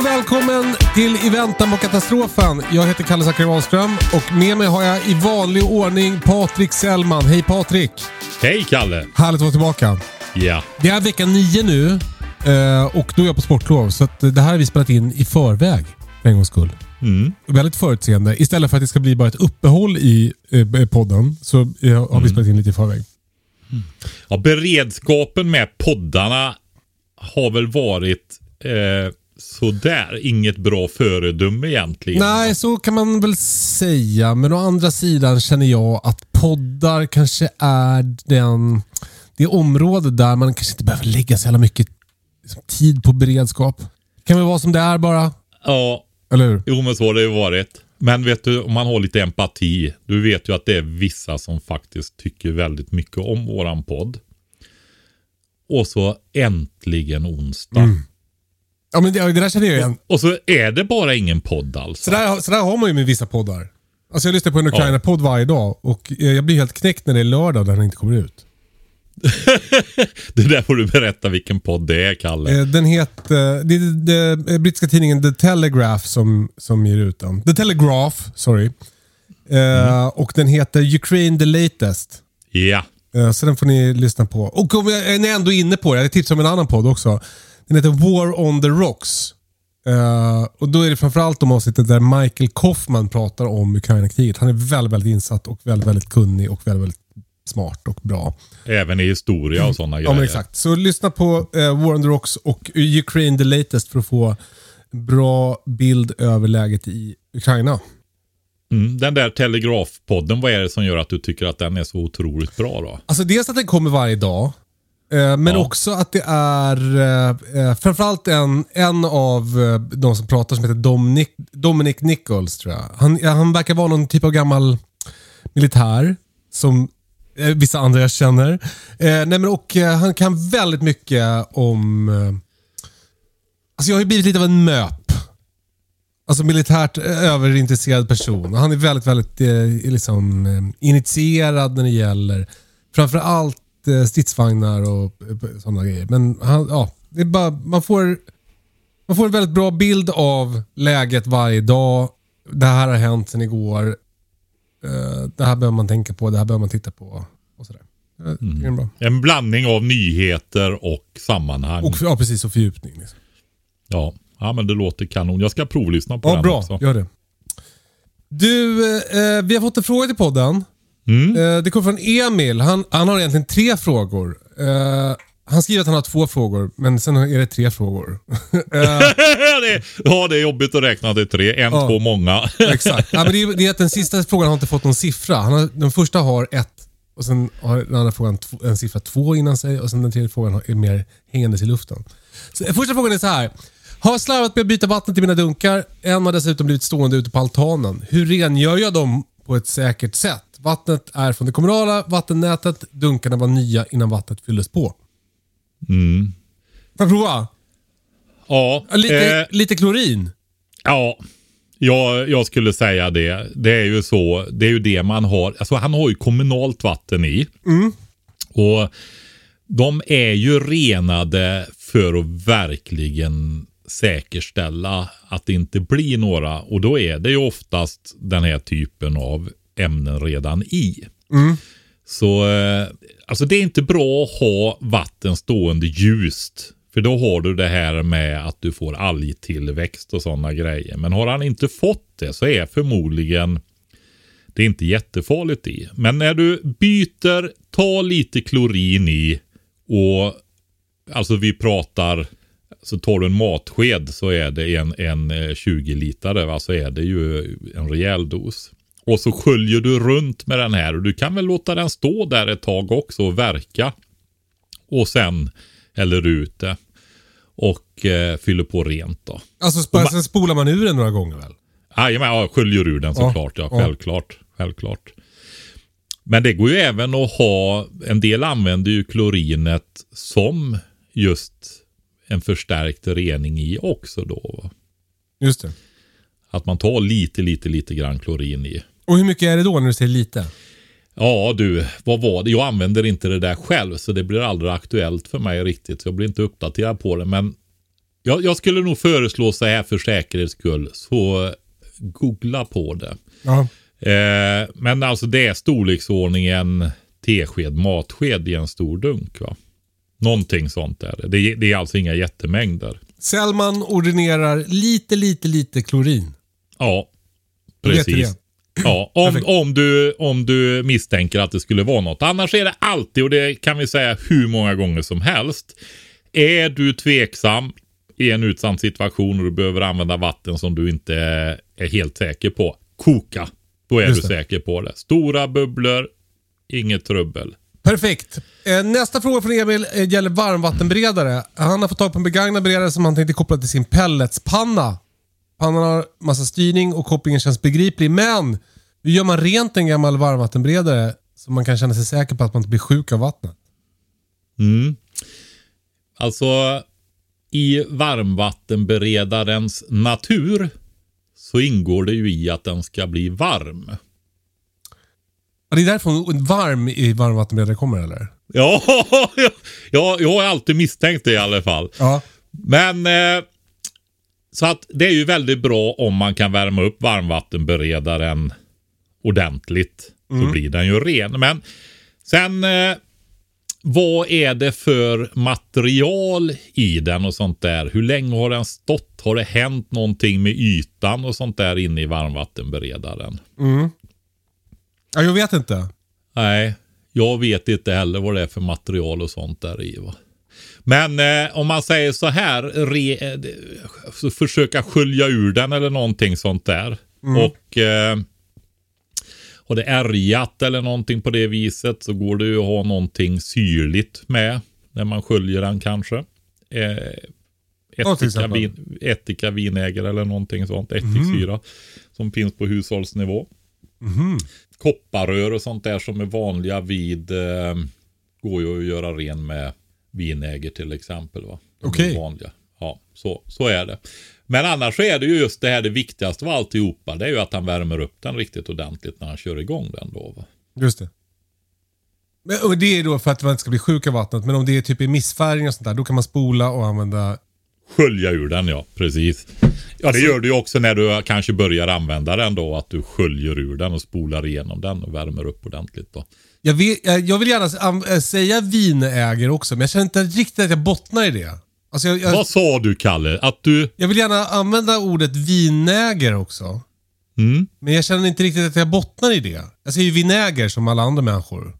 Och välkommen till I väntan på katastrofen. Jag heter Kalle Zackari och med mig har jag i vanlig ordning Patrik Sellman. Hej Patrik! Hej Kalle! Härligt att vara tillbaka. Ja. Det är vecka nio nu eh, och då är jag på sportlov. Så att det här har vi spelat in i förväg för en gångs skull. Mm. Väldigt förutseende. Istället för att det ska bli bara ett uppehåll i eh, podden så eh, har vi spelat in lite i förväg. ja. Beredskapen med poddarna har väl varit eh, sådär. Inget bra föredöme egentligen. Nej, så kan man väl säga. Men å andra sidan känner jag att poddar kanske är den, det område där man kanske inte behöver lägga så jävla mycket liksom, tid på beredskap. Kan väl vara som det är bara. Ja, Eller hur? jo men så har det ju varit. Men vet du, om man har lite empati. Du vet ju att det är vissa som faktiskt tycker väldigt mycket om våran podd. Och så äntligen onsdag. Mm. Ja, men det, det där känner jag igen. Och så är det bara ingen podd alltså. Så där, så där har man ju med vissa poddar. Alltså jag lyssnar på en Ukraina-podd varje dag och eh, jag blir helt knäckt när det är lördag och den inte kommer ut. Det där får du berätta vilken podd det är Kalle. Eh, Den heter, det är den brittiska tidningen The Telegraph som, som ger ut den. The Telegraph, sorry. Eh, Och den heter Ukraine the latest. Ja. Eh, Så den får ni lyssna på. Och om jag- ni är ändå inne på det, jag tipsar om en annan podd också. Den heter War on the Rocks. Eh, och Då är det framförallt de avsnittet där Michael Kaufman pratar om Ukraina-kriget. Han är väldigt, väldigt insatt och väldigt, väldigt kunnig och väldigt, väldigt smart och bra. Även i historia och sådana Ja, grejer. men exakt. Så lyssna på eh, War on the Rocks och Ukraine the latest för att få en bra bild över läget i Ukraina. Mm, den där Telegrafpodden, vad är det som gör att du tycker att den är så otroligt bra då? Alltså dels att den kommer varje dag. Eh, Men Ja. också att det är eh, eh, framförallt en, en av de som pratar som heter Dominic, Dominic Nichols tror jag. Han, han verkar vara någon typ av gammal militär som vissa andra jag känner. Eh, nej men och eh, Han kan väldigt mycket om... Eh, alltså jag har ju blivit lite av en MÖP. Alltså militärt överintresserad person. Han är väldigt, väldigt liksom, initierad när det gäller framförallt stridsvagnar och eh, sådana grejer. Men han, ja, det är bara, man, får, man får en väldigt bra bild av läget varje dag. Det här har hänt sedan igår. Eh, det här behöver man tänka på, det här behöver man titta på. Och sådär. Bra. En blandning av nyheter och sammanhang. Och, ja, precis. Och fördjupning. Liksom. Ja. ja, men det låter kanon. Jag ska provlyssna på Ja, den bra. också. Gör det. Du, eh, vi har fått en fråga till podden. Mm. Eh, det kommer från Emil. Han, han har egentligen tre frågor. Eh, han skriver att han har två frågor, men sen är det tre frågor. eh, det, ja, det är jobbigt att räkna till tre. En, Ja. två, många. exakt. Ja, men det, är, det är att den sista frågan har inte fått någon siffra. Han har, den första har ett och sen har den andra frågan en siffra två innan sig och sen den tredje frågan är mer hängandes i luften. Så, första frågan är så här. Har slarvat med att byta vatten till mina dunkar. En har dessutom blivit stående ute på altanen. Hur rengör jag dem på ett säkert sätt? Vattnet är från det kommunala vattennätet. Dunkarna var nya innan vattnet fylldes på. Mm. Får jag prova? Ja, Lite, eh, lite klorin. ja. Jag, jag skulle säga det. Det är ju så. Det är ju det man har. Alltså han har ju kommunalt vatten i. Och de är ju renade för att verkligen säkerställa att det inte blir några. Och då är det ju oftast den här typen av ämnen redan i. Så eh, Alltså det är inte bra att ha vatten stående ljust. För då har du det här med att du får algtillväxt och sådana grejer. Men har han inte fått det så är förmodligen det är inte jättefarligt i. Men när du byter, ta lite klorin i och alltså vi pratar, så tar du en matsked så är det en, en 20 litare, va? så är det ju en rejäl dos. Och så sköljer du runt med den här och du kan väl låta den stå där ett tag också och verka. Och sen häller du ut det. Och eh, fyller på rent då. Alltså sp sen spolar man ur den några gånger väl? Jajamän, ja, sköljer ur den såklart. Ja, Ja. självklart. självklart. Men det går ju även att ha, en del använder ju klorinet som just en förstärkt rening i också då. Just det. Att man tar lite, lite, lite grann klorin i. Och hur mycket är det då när du säger lite? Ja du, vad var det? Jag använder inte det där själv så det blir aldrig aktuellt för mig riktigt. Så jag blir inte uppdaterad på det. Men jag, jag skulle nog föreslå så här för säkerhets skull. Så googla på det. Ja. Eh, men alltså det är storleksordningen tesked, matsked i en stor dunk. va. Någonting sånt är det. Det, det är alltså inga jättemängder. Sellman ordinerar lite, lite, lite klorin. Ja, precis. Ja, om, om, du, om du misstänker att det skulle vara något. Annars är det alltid, och det kan vi säga hur många gånger som helst. Är du tveksam i en utsatt situation och du behöver använda vatten som du inte är, är helt säker på. Koka. Då är Just du det. säker på det. Stora bubblor, inget trubbel. Perfekt. Eh, nästa fråga från Emil eh, gäller varmvattenberedare. Han har fått tag på en begagnad beredare som han tänkte koppla till sin pelletspanna. Pannan har massa styrning och kopplingen känns begriplig. Men hur gör man rent en gammal varmvattenberedare så man kan känna sig säker på att man inte blir sjuk av vattnet? Mm. Alltså, i varmvattenberedarens natur så ingår det ju i att den ska bli varm. Ja, det är därför varm i varmvattenberedare kommer eller? Ja, ja, jag har alltid misstänkt det i alla fall. Ja. Men eh, så att det är ju väldigt bra om man kan värma upp varmvattenberedaren ordentligt. Så blir den ju ren. Men sen eh, vad är det för material i den och sånt där? Hur länge har den stått? Har det hänt någonting med ytan och sånt där inne i varmvattenberedaren? ja, jag vet inte. Nej, jag vet inte heller vad det är för material och sånt där i. Va? Men eh, om man säger så här, re, eh, försöka skölja ur den eller någonting sånt där. Och eh, har det ärgat eller någonting på det viset så går det ju att ha någonting syrligt med när man sköljer den kanske. Eh, ättika, vin, ättika, vinäger eller någonting sånt. Ättiksyra som finns på hushållsnivå kopparrör och sånt där som är vanliga vid eh, går ju att göra ren med vinäger till exempel. Okej. Vanliga. Ja, så, så är det. Men annars så är det ju just det här det viktigaste av alltihopa. Det är ju att han värmer upp den riktigt ordentligt när han kör igång den då. Va? Just det. Men, och det är då för att man inte ska bli sjuk av vattnet. Men om det är typ i missfärgning och sånt där, då kan man spola och använda... Skölja ur den ja, precis. Ja, det gör du ju också när du kanske börjar använda den då. Att du sköljer ur den och spolar igenom den och värmer upp ordentligt då. Jag vill, jag jag vill gärna äh, säga vinäger också, men jag känner inte riktigt att jag bottnar i det. Alltså jag, jag, Vad sa du Kalle? Att du... jag vill gärna använda ordet vinäger också. Mm? Men jag känner inte riktigt att jag bottnar i det. Jag säger ju vinäger som alla andra människor.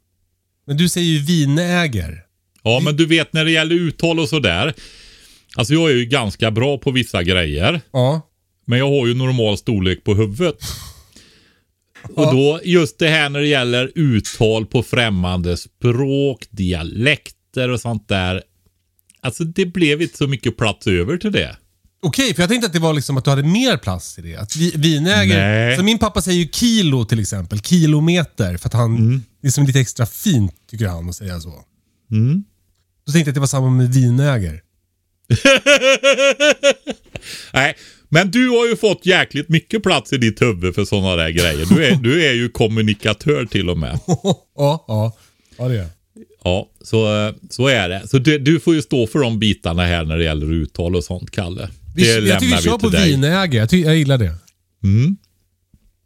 Men du säger ju vinäger. Ja, men du vet när det gäller uttal och sådär. Alltså jag är ju ganska bra på vissa grejer. Ja. Men jag har ju normal storlek på huvudet. Och då just det här när det gäller uttal på främmande språk, dialekter och sånt där. Alltså det blev inte så mycket plats över till det. Okej, för jag tänkte att det var liksom att du hade mer plats i det. Att vi, vinäger... Så min pappa säger ju kilo till exempel. Kilometer. För att han... Det är som lite extra fint, tycker han, att säga så. Mm. Då tänkte jag att det var samma med vinäger. Nej, men du har ju fått jäkligt mycket plats i ditt huvud för sådana där grejer. Du är, du är ju kommunikatör till och med. ja, ja. Ja, det är. Ja, så, så är det. Så du, du får ju stå för de bitarna här när det gäller uttal och sånt, Kalle. Det Vi, jag tycker vi kör på till dig. vinäger. Jag, jag gillar det. Mm.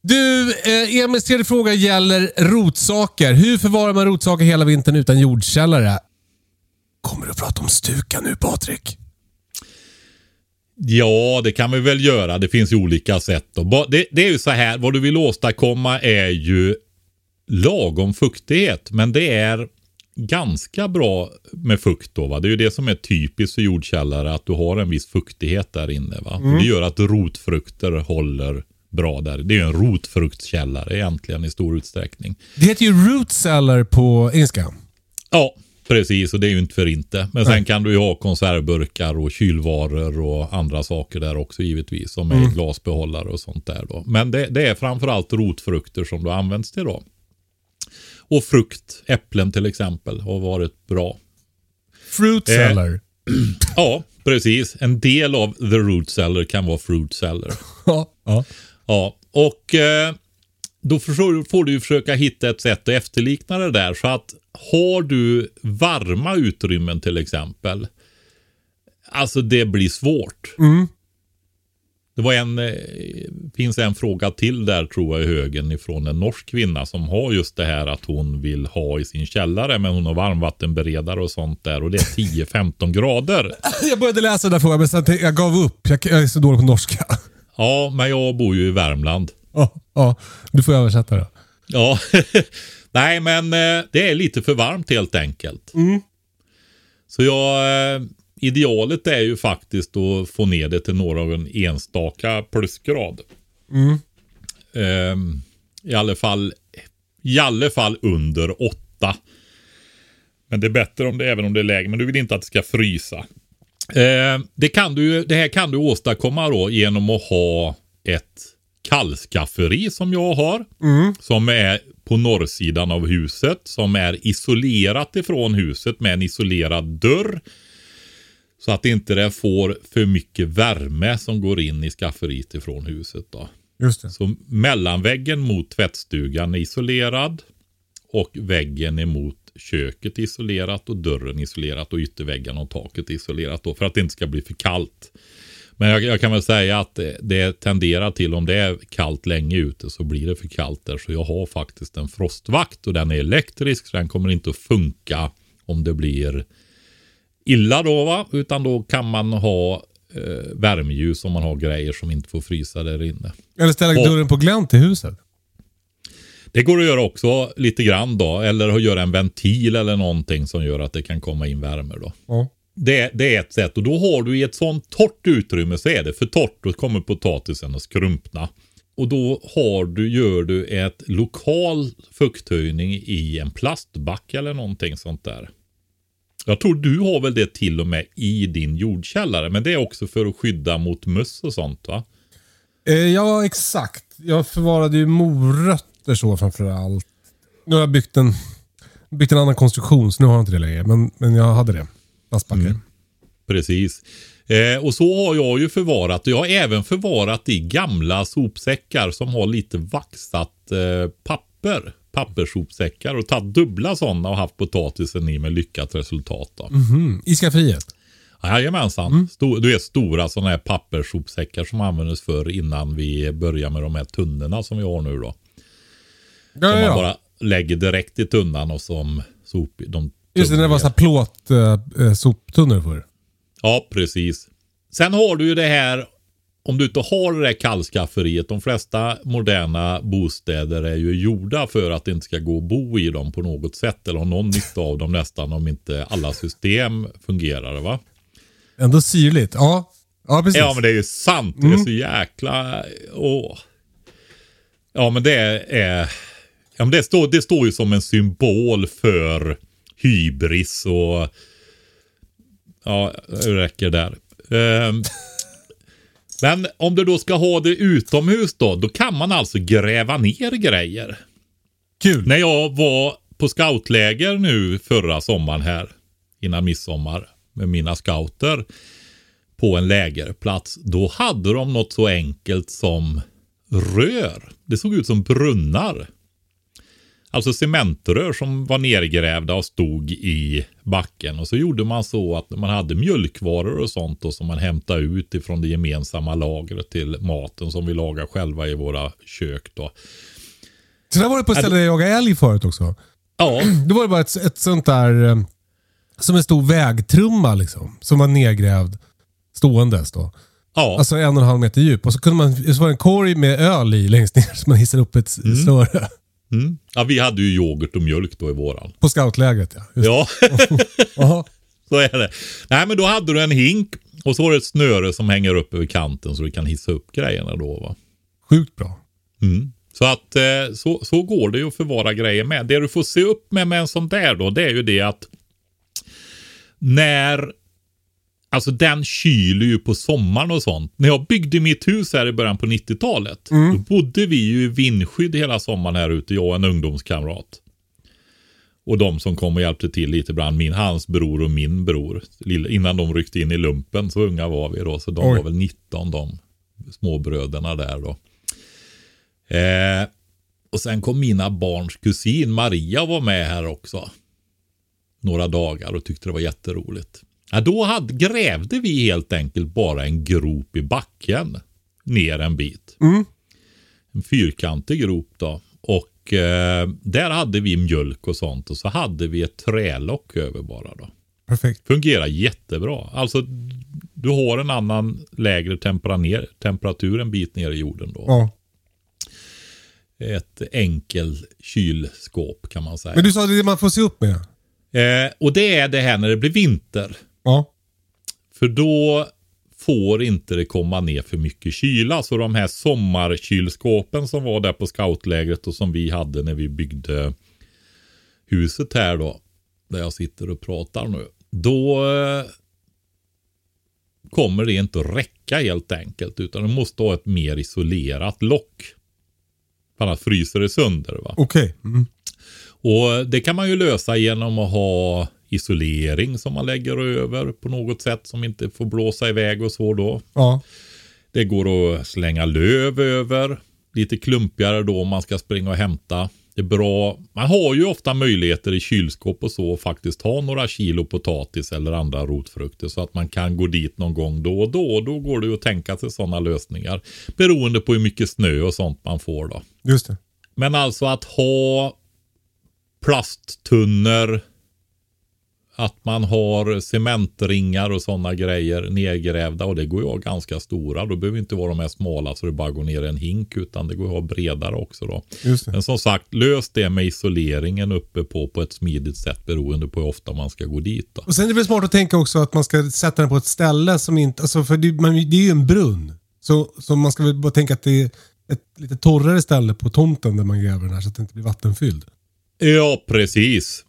Du, eh, Emils tredje fråga gäller rotsaker. Hur förvarar man rotsaker hela vintern utan jordkällare? Kommer du att prata om stuka nu Patrik? Ja, det kan vi väl göra. Det finns ju olika sätt. Det, det är ju så här, vad du vill åstadkomma är ju lagom fuktighet. Men det är ganska bra med fukt då. Va? Det är ju det som är typiskt för jordkällare, att du har en viss fuktighet där inne. Va? Mm. Det gör att rotfrukter håller bra där. Det är ju en rotfruktskällare egentligen i stor utsträckning. Det heter ju root cellar på engelska. Ja, precis. Och det är ju inte för inte. Men sen kan du ju ha konservburkar och kylvaror och andra saker där också givetvis. Som är mm. glasbehållare och sånt där då. Men det, det är framförallt rotfrukter som du används till då. Och frukt, äpplen till exempel, har varit bra. Fruit eh, cellar? Eh, ja, precis. En del av the root cellar kan vara fruit cellar. ja, ja. ja, och eh, då får, du försöka hitta ett sätt att efterlikna det där. Så att har du varma utrymmen till exempel. Alltså det blir svårt. Mm. Det var en, eh, finns en fråga till där tror jag i högen ifrån en norsk kvinna som har just det här att hon vill ha i sin källare men hon har varmvattenberedare och sånt där och det är 10-15 grader. Jag började läsa den där frågan men sen jag gav upp. Jag, är så dålig på norska. Ja, men jag bor ju i Värmland. Ja, ja du får översätta det. Ja, nej men eh, det är lite för varmt helt enkelt. Mm. Så jag eh, idealet är ju faktiskt att få ner det till några enstaka plusgrad. Mm. Um, I alla fall i alla fall under åtta. Men det är bättre om det även om det är lägre. Men du vill inte att det ska frysa. Eh, det, kan du, det här kan du åstadkomma då genom att ha ett kallskafferi som jag har. Mm. Som är på norrsidan av huset. Som är isolerat ifrån huset med en isolerad dörr. Så att inte det får för mycket värme som går in i skafferiet ifrån huset. Då. Just det. Så mellanväggen mot tvättstugan är isolerad. Och väggen emot köket isolerat och dörren isolerat och ytterväggarna och taket isolerat då för att det inte ska bli för kallt. Men jag, jag, kan väl säga att det, det tenderar till om det är kallt länge ute så blir det för kallt där. Så jag har faktiskt en frostvakt och den är elektrisk så den kommer inte att funka om det blir illa då va. Utan då kan man ha eh, värmeljus om man har grejer som inte får frysa där inne. Eller ställa och, dörren på glänt i huset. Det går att göra också lite grann då. Eller att göra en ventil eller någonting som gör att det kan komma in värme då. Ja. Det, det, är ett sätt och då har du i ett sånt torrt utrymme så är det för torrt. Då kommer potatisen att skrumpna. Och då har du, gör du ett lokal fukthöjning i en plastback eller någonting sånt där. Jag tror du har väl det till och med i din jordkällare. Men det är också för att skydda mot möss och sånt va? Eh, ja, exakt. Jag förvarade ju morötter så framför allt. Nu har jag byggt en, byggt en annan konstruktion så nu har jag inte det längre. Men, men jag hade det. Plastbackar. Mm. Precis. Eh, och så har jag ju förvarat. Jag har även förvarat i gamla sopsäckar som har lite vaxat eh, papper papperssopsäckar och tagit dubbla sådana och haft potatisen i med lyckat resultat. Då. Mm -hmm. I skafferiet? Jajamensan. Mm. Stor, du vet stora sådana här papperssopsäckar som användes för innan vi börjar med de här tunnorna som vi har nu då. Ja, som ja, man bara lägger direkt i tunnan och som sop... De Just det, det var så här plåt äh, soptunnor för. Ja, precis. Sen har du ju det här om du inte har det där kallskafferiet, de flesta moderna bostäder är ju gjorda för att det inte ska gå att bo i dem på något sätt eller ha någon nytta av dem nästan om inte alla system fungerar. va? Ändå syrligt. Ja, ja precis. Ja, men det är ju sant. Mm. Det är mm. så jäkla... Åh. Ja, men det är... Ja, men det, står, det står ju som en symbol för hybris och... Ja, det räcker där. Um, men om du då ska ha det utomhus då, då kan man alltså gräva ner grejer. Kul. När jag var på scoutläger nu förra sommaren här, innan midsommar, med mina scouter på en lägerplats. Då hade de något så enkelt som rör. Det såg ut som brunnar. Alltså cementrör som var nergrävda och stod i backen. Och så gjorde man så att man hade mjölkvaror och sånt då, som man hämtade ut ifrån det gemensamma lagret till maten som vi lagar själva i våra kök. Då. Så där var det på ett ställe där jag jagade älg förut också. Ja, Då var det bara ett, ett sånt där, eh, som en stor vägtrumma liksom. Som var nedgrävd ståendes då. ja. Alltså en och en halv meter djup. Och så, kunde man, så var det en korg med öl i längst ner som man hissade upp ett snöre. Mm. ja, vi hade ju yoghurt och mjölk då i våran. På scoutlägret ja. Just, Ja, så är det. Nej, men då hade du en hink och så var det ett snöre som hänger upp över kanten så du kan hissa upp grejerna då. Va? Sjukt bra. Mm. Så att eh, så, så går det ju att förvara grejer med. Det du får se upp med med en sån där då, det är ju det att när Alltså den kyler ju på sommaren och sånt. När jag byggde mitt hus här i början på 90-talet. Då bodde vi ju i vindskydd hela sommaren här ute, jag och en ungdomskamrat. Och de som kom och hjälpte till lite ibland, min, hans bror och min bror. Innan de ryckte in i lumpen, så unga var vi då. Så de Oj. var väl 19 de småbröderna där då. Eh, och sen kom mina barns kusin Maria var med här också. Några dagar och tyckte det var jätteroligt. Ja, då hade, grävde vi helt enkelt bara en grop i backen. Ner en bit. Mm. En fyrkantig grop då. Och eh, där hade vi mjölk och sånt. Och så hade vi ett trälock över bara då. Perfekt. Fungerar jättebra. Alltså du har en annan lägre tempera ner, temperatur en bit ner i jorden då. Ja. Ett enkel kylskåp kan man säga. Men du sa det man får se upp med. Eh, och det är det här när det blir vinter. Ja. För då får inte det komma ner för mycket kyla. Så de här sommarkylskåpen som var där på scoutlägret och som vi hade när vi byggde huset här då. Där jag sitter och pratar nu. Då eh, kommer det inte att räcka helt enkelt. Utan du måste ha ett mer isolerat lock. För annars fryser det sönder. Va? Okej. Mm. Och Det kan man ju lösa genom att ha isolering som man lägger över på något sätt som inte får blåsa iväg och så då. Ja. Det går att slänga löv över. Lite klumpigare då om man ska springa och hämta. Det är bra. Man har ju ofta möjligheter i kylskåp och så att faktiskt ha några kilo potatis eller andra rotfrukter så att man kan gå dit någon gång då och då. Då går det att tänka sig sådana lösningar. Beroende på hur mycket snö och sånt man får då. Just det. Men alltså att ha plasttunnor, att man har cementringar och sådana grejer nedgrävda och det går ju att ha ganska stora. Då behöver inte vara de här smala så det bara går ner en hink utan det går att ha bredare också då. Men som sagt, lös det med isoleringen uppe på på ett smidigt sätt beroende på hur ofta man ska gå dit. Då. Och sen är det väl smart att tänka också att man ska sätta den på ett ställe som inte... Alltså för det, man, det är ju en brunn. Så, så man ska väl bara tänka att det är ett lite torrare ställe på tomten där man gräver den här så att det inte blir vattenfylld. Ja, precis.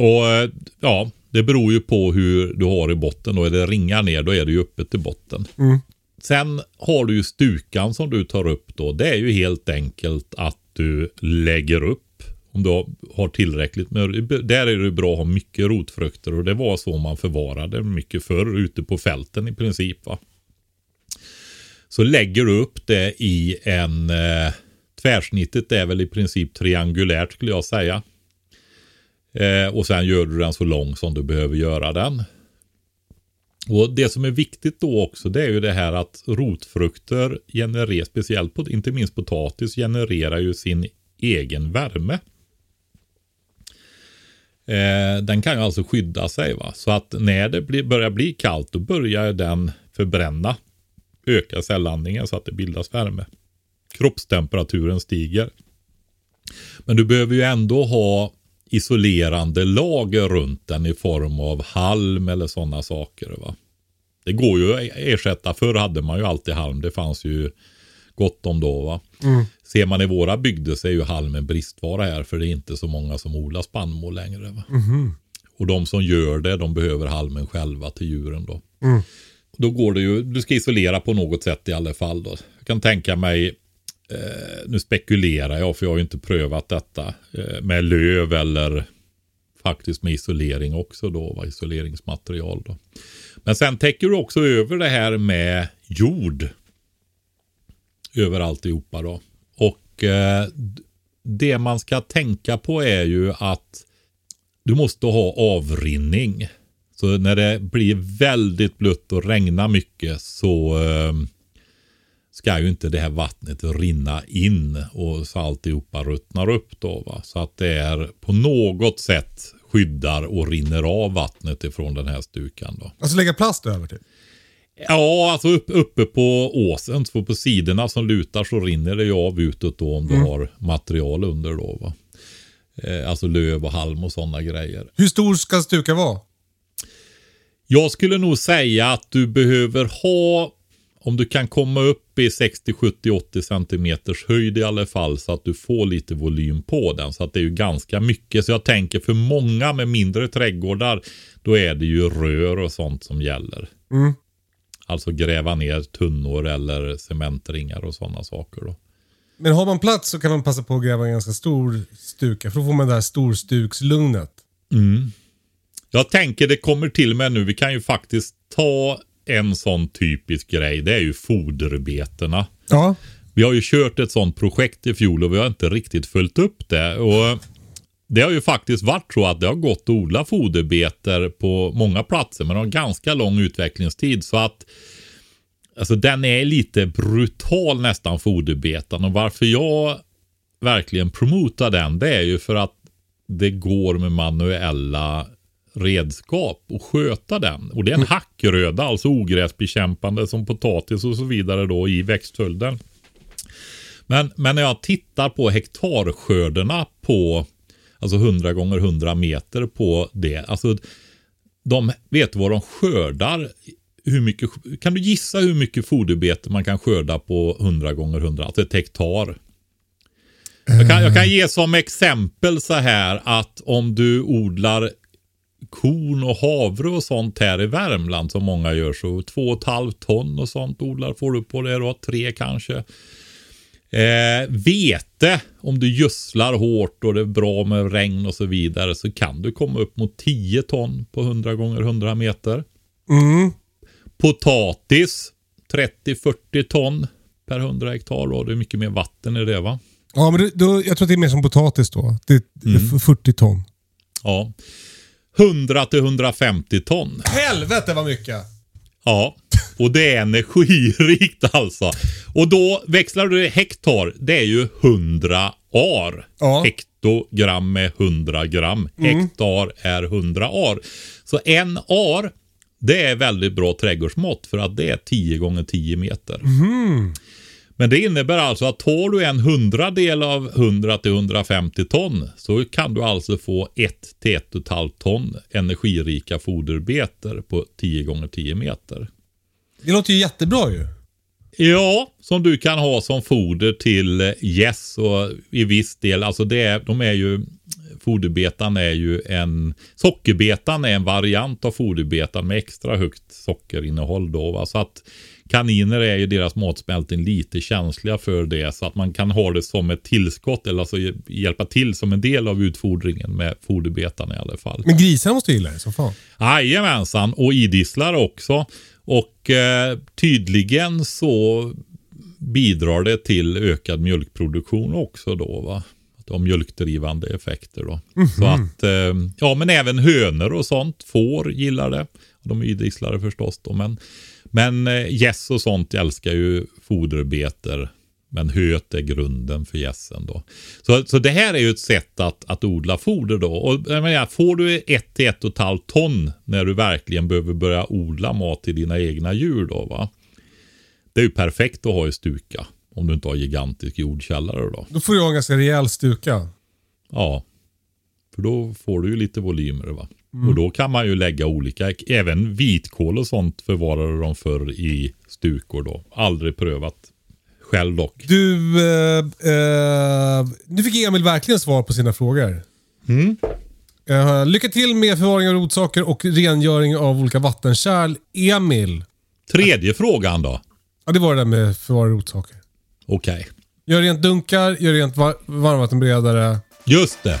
Och eh, ja, det beror ju på hur du har i botten. Då är det ringar ner, då är det ju öppet i botten. Mm. Sen har du ju stukan som du tar upp då. Det är ju helt enkelt att du lägger upp. Om du har tillräckligt. Men där är det bra att ha mycket rotfrukter. Och det var så man förvarade mycket förr ute på fälten i princip. va. Så lägger du upp det i en... Eh, tvärsnittet är väl i princip triangulärt skulle jag säga. Eh, och sen gör du den så lång som du behöver göra den. Och Det som är viktigt då också det är ju det här att rotfrukter genererar, speciellt på, inte minst potatis, genererar ju sin egen värme. Eh, den kan ju alltså skydda sig. va. Så att när det blir, börjar bli kallt då börjar den förbränna. Öka cellandningen så att det bildas värme. Kroppstemperaturen stiger. Men du behöver ju ändå ha isolerande lager runt den i form av halm eller sådana saker. Va? Det går ju att ersätta. Förr hade man ju alltid halm. Det fanns ju gott om då. Va? Ser man i våra bygder så är ju halm en bristvara här. För det är inte så många som odlar spannmål längre. Va? Och de som gör det, de behöver halmen själva till djuren då. Då går det ju, du ska isolera på något sätt i alla fall då. Jag kan tänka mig eh, nu spekulerar jag för jag har ju inte prövat detta eh, med löv eller faktiskt med isolering också då, va? isoleringsmaterial då. Men sen täcker du också över det här med jord över alltihopa då. Och eh, det man ska tänka på är ju att du måste ha avrinning. Så när det blir väldigt blött och regnar mycket så eh, ska ju inte det här vattnet rinna in och så alltihopa ruttnar upp då. Va? Så att det är på något sätt skyddar och rinner av vattnet ifrån den här stukan då. Alltså lägga plast över typ? Ja, alltså upp, uppe på åsen, så på sidorna som lutar så rinner det ju av utåt då om du har material under då. Va? Eh, alltså löv och halm och sådana grejer. Hur stor ska stukan vara? Jag skulle nog säga att du behöver ha, om du kan komma upp i 60, 70, 80 centimeters höjd i alla fall så att du får lite volym på den. Så att det är ju ganska mycket. Så jag tänker för många med mindre trädgårdar, då är det ju rör och sånt som gäller. Mm. Alltså gräva ner tunnor eller cementringar och sådana saker då. Men har man plats så kan man passa på att gräva en ganska stor stuka. För då får man det här storstukslugnet. Jag tänker det kommer till med nu, vi kan ju faktiskt ta en sån typisk grej. Det är ju foderbetena. Ja. Vi har ju kört ett sånt projekt i fjol och vi har inte riktigt följt upp det. Och det har ju faktiskt varit så att det har gått att odla foderbeter på många platser men har ganska lång utvecklingstid. Så att alltså den är lite brutal nästan foderbetan och varför jag verkligen promotar den det är ju för att det går med manuella redskap och sköta den. Och det är en hackröda, alltså ogräsbekämpande som potatis och så vidare då i växtföljden. Men, men när jag tittar på hektarskörderna på alltså 100 gånger 100 meter på det. Alltså de vet vad de skördar. Hur mycket, kan du gissa hur mycket foderbete man kan skörda på 100 gånger 100, alltså ett hektar? Jag kan, jag kan ge som exempel så här att om du odlar korn och havre och sånt här i Värmland som många gör så två och ett halvt ton och sånt odlar får du på det då, tre kanske. Eh, vete, om du gödslar hårt och det är bra med regn och så vidare så kan du komma upp mot 10 ton på 100 gånger 100 meter. Mm. Potatis 30-40 ton per 100 hektar då. Det är mycket mer vatten i det va? Ja, men då, jag tror att det är mer som potatis då. Det är f- 40 ton. Ja. 100 till 150 ton. Helvete vad mycket! Ja, och det är energirikt alltså. Och då växlar du hektar, det är ju 100 ar. Ja. Hektogram är 100 gram. Hektar är 100 ar. Så en ar, det är väldigt bra trädgårdsmått för att det är 10 gånger 10 meter. Men det innebär alltså att tar du en hundradel av 100 till 150 ton så kan du alltså få 1 till 1,5 ton energirika foderbeter på 10 gånger 10 meter. Det låter ju jättebra ju. Ja, som du kan ha som foder till eh, gäss och i viss del, alltså det är, de är ju Foderbetan är ju en Sockerbetan är en variant av foderbetan med extra högt sockerinnehåll då. Va? Så att kaniner är ju deras matsmältning lite känsliga för det. Så att man kan ha det som ett tillskott eller alltså hjälpa till som en del av utfodringen med foderbetan i alla fall. Men grisarna måste gilla det som fan. Jajamensan, och idisslar också. Och eh, tydligen så bidrar det till ökad mjölkproduktion också då. va. Har mjölkdrivande effekter då. Så att, eh, ja men även hönor och sånt, får gillar det. De är idisslare förstås då. Men, men eh, gäss och sånt älskar ju foderbeter. Men höet är grunden för gässen då. Så, så det här är ju ett sätt att, att odla foder då. Och jag menar, får du ett till ett och ett halvt ton när du verkligen behöver börja odla mat till dina egna djur då va. Det är ju perfekt att ha i stuka. Om du inte har gigantisk jordkällare då. Då får du ha en ganska rejäl stuka. Ja. För då får du ju lite volymer va. Och då kan man ju lägga olika, även vitkål och sånt förvarade de förr i stukor då. Aldrig prövat själv dock. Du, eh, eh, nu fick Emil verkligen svar på sina frågor. Eh, lycka till med förvaring av rotsaker och rengöring av olika vattenkärl. Emil. Tredje frågan då. Ja, det var det där med förvaring av rotsaker. Okej. Gör rent dunkar, gör rent var- varmvattenberedare. Just det.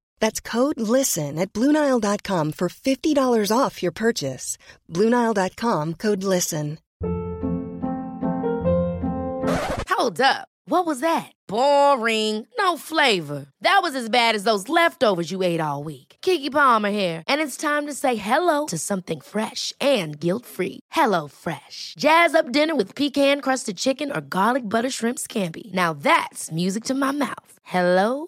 That's code LISTEN at Bluenile.com for $50 off your purchase. Bluenile.com code LISTEN. Hold up. What was that? Boring. No flavor. That was as bad as those leftovers you ate all week. Kiki Palmer here, and it's time to say hello to something fresh and guilt-free. Hello Fresh. Jazz up dinner with pecan-crusted chicken or garlic butter shrimp scampi. Now that's music to my mouth. Hello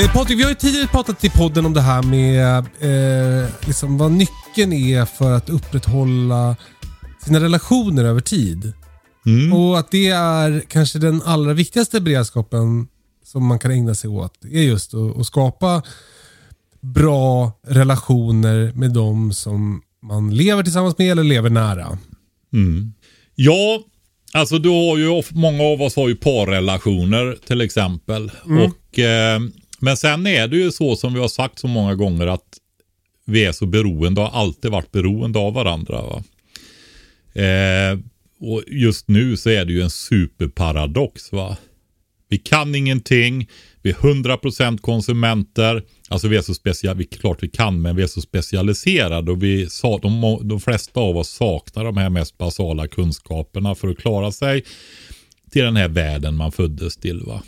Eh, Patrik, vi har ju tidigare pratat i podden om det här med eh, liksom vad nyckeln är för att upprätthålla sina relationer över tid. Och att det är kanske den allra viktigaste beredskapen som man kan ägna sig åt. är just att, att skapa bra relationer med de som man lever tillsammans med eller lever nära. Ja, alltså du har ju, många av oss har ju parrelationer till exempel. Och, eh, men sen är det ju så som vi har sagt så många gånger att vi är så beroende, har alltid varit beroende av varandra. Va? Eh, och just nu så är det ju en superparadox. va. Vi kan ingenting, vi är 100% konsumenter. Alltså vi är så speciella, vi, klart vi kan, men vi är så specialiserade och vi, de, de flesta av oss saknar de här mest basala kunskaperna för att klara sig till den här världen man föddes till. Va?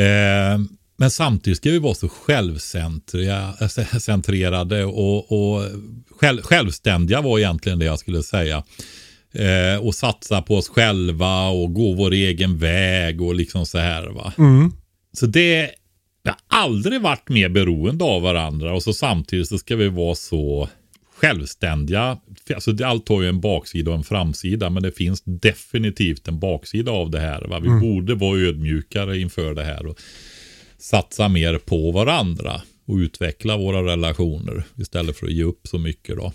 Eh, men samtidigt ska vi vara så självcentrerade och, och själv, självständiga var egentligen det jag skulle säga. Eh, och satsa på oss själva och gå vår egen väg och liksom så här. va. Så det vi har aldrig varit mer beroende av varandra och så samtidigt så ska vi vara så självständiga. Alltså allt har ju en baksida och en framsida men det finns definitivt en baksida av det här. Va? Vi borde vara ödmjukare inför det här och satsa mer på varandra och utveckla våra relationer istället för att ge upp så mycket. Då.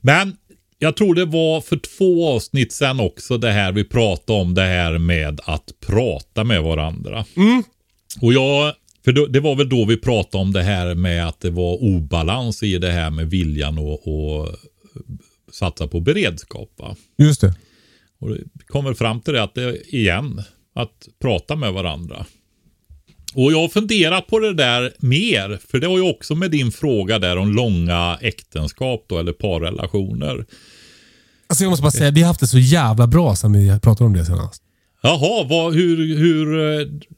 Men jag tror det var för två avsnitt sedan också det här vi pratade om det här med att prata med varandra. Och jag, för då, det var väl då vi pratade om det här med att det var obalans i det här med viljan att satsa på beredskap. Va? Just det. Och vi kommer fram till det att det igen, att prata med varandra. Och jag har funderat på det där mer, för det har ju också med din fråga där om långa äktenskap då, eller parrelationer. Alltså jag måste bara säga, vi har haft det så jävla bra sen vi pratade om det senast. Jaha, vad, hur, hur,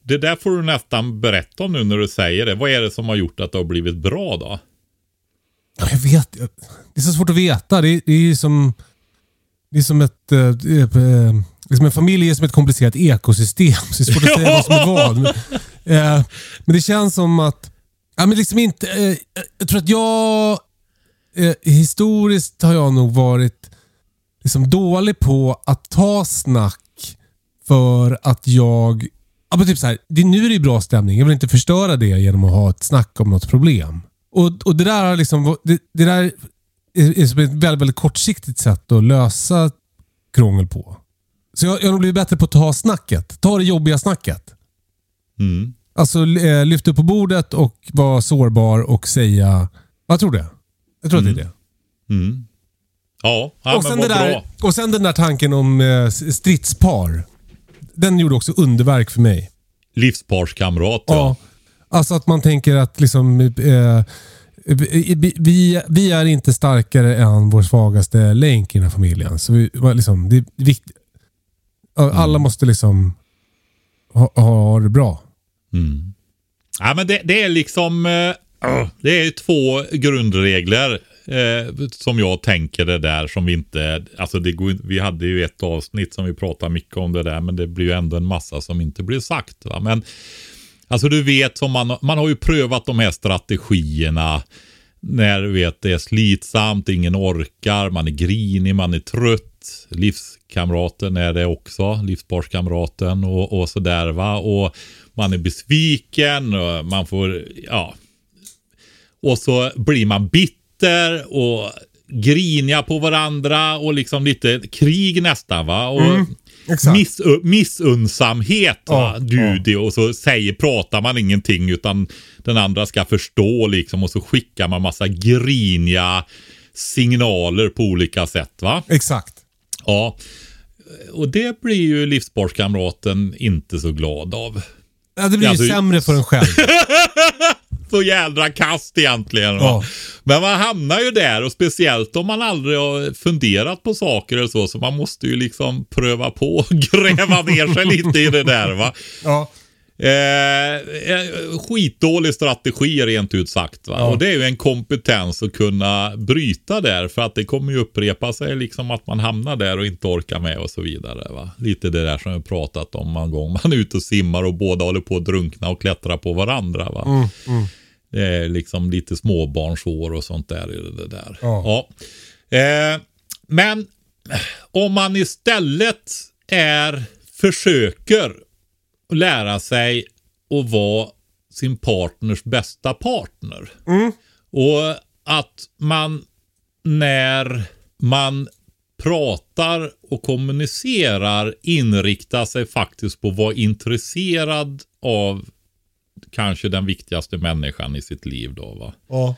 det där får du nästan berätta om nu när du säger det. Vad är det som har gjort att det har blivit bra då? Ja, Jag vet. Det är så svårt att veta. Det är, det är som... Det är som ett... eh, liksom en familj är som ett komplicerat ekosystem. Så det är svårt att säga vad som är vad. Men, eh, men det känns som att... Ja, men liksom inte... Eh, jag tror att jag... Eh, historiskt har jag nog varit liksom dålig på att ta snack för att jag... Ja, men typ så här, det, nu är det ju bra stämning. Jag vill inte förstöra det genom att ha ett snack om något problem. Och, och det där har liksom... Det, det där är, är som ett väldigt, väldigt kortsiktigt sätt att lösa krångel på. Så jag, jag har nog blivit bättre på att ta snacket. Ta det jobbiga snacket. Mm. Alltså eh, lyfta upp på bordet och vara sårbar och säga... Jag tror det. Jag tror att det är det. Mm. Ja, ja och, men sen det där, bra. och sen den där tanken om eh, stridspar. Den gjorde också underverk för mig. Livsparskamrat. Ja. Ja. Alltså att man tänker att liksom, eh, vi, vi, vi är inte starkare än vår svagaste länk i den här familjen. Så vi, liksom, det är viktigt. Alla måste liksom ha, ha det bra. Mm. Ja, men det, det är liksom eh, ah, det är två grundregler eh, som jag tänker det där som vi inte, alltså det går, vi hade ju ett avsnitt som vi pratade mycket om det där men det blir ju ändå en massa som inte blir sagt. Va? Men alltså du vet, som man, man har ju prövat de här strategierna när du vet det är slitsamt, ingen orkar, man är grinig, man är trött. Livskamraten är det också, livsparskamraten och, och sådär va. Och man är besviken och man får, ja. Och så blir man bitter och griniga på varandra och liksom lite krig nästan va. Och exakt. miss, missunnsamhet. Ja, Du, det, och så säger, pratar man ingenting utan den andra ska förstå liksom och så skickar man massa griniga signaler på olika sätt va. Exakt. Ja, och det blir ju livsparskamraten inte så glad av. Ja, det blir Alltså- ju sämre för en själv. Så jädra kast egentligen. Va? Ja. Men man hamnar ju där och speciellt om man aldrig har funderat på saker eller så. Så man måste ju liksom pröva på och gräva ner sig lite i det där. Va? Ja. Eh, eh, skitdålig strategi rent ut sagt. Ja. Och det är ju en kompetens att kunna bryta där. För att det kommer ju upprepa sig liksom att man hamnar där och inte orkar med och så vidare. Va? Lite det där som vi pratat om en gång. Man är ute och simmar och båda håller på att drunkna och klättra på varandra. Va? Det är liksom lite småbarnsår och sånt där i det där. Ja. Ja. Eh, men om man istället är, försöker lära sig att vara sin partners bästa partner. Och att man när man pratar och kommunicerar inriktar sig faktiskt på att vara intresserad av kanske den viktigaste människan i sitt liv då va. Ja.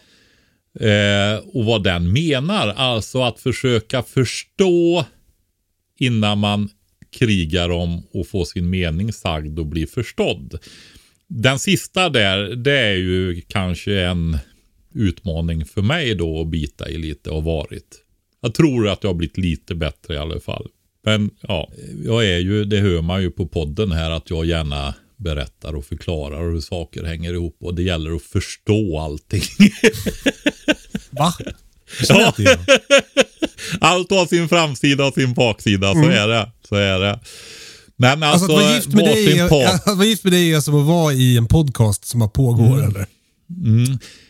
Eh, och vad den menar. Alltså att försöka förstå innan man krigar om att få sin mening sagd och bli förstådd. Den sista där, det är ju kanske en utmaning för mig då att bita i lite och varit. Jag tror att jag har blivit lite bättre i alla fall. Men ja, jag är ju, det hör man ju på podden här att jag gärna berättar och förklarar hur saker hänger ihop och det gäller att förstå allting. Va? Så ju. Allt har sin framsida och sin baksida, så är det. Så är det. Men Mm. Alltså alltså, att vara gift med dig, att vara gift med dig är som att vara i en podcast som har pågår eller?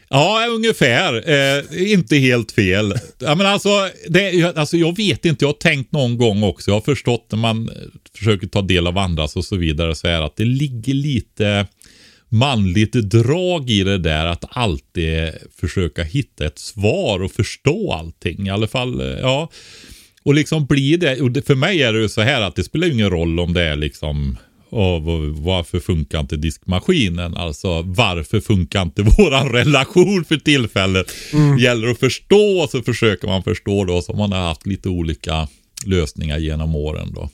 Ja, ungefär. Eh, inte helt fel. Ja, men alltså, det, alltså, jag vet inte, jag har tänkt någon gång också. Jag har förstått när man försöker ta del av andras och så vidare så är det att det ligger lite manligt drag i det där att alltid försöka hitta ett svar och förstå allting. I alla fall, eh, ja. Och liksom blir det, och det, för mig är det ju så här att det spelar ju ingen roll om det är liksom "Åh, vad- varför funkar inte diskmaskinen? Alltså varför funkar inte våran relation för tillfället? Gäller att förstå och så försöker man förstå då som man har haft lite olika lösningar genom åren då.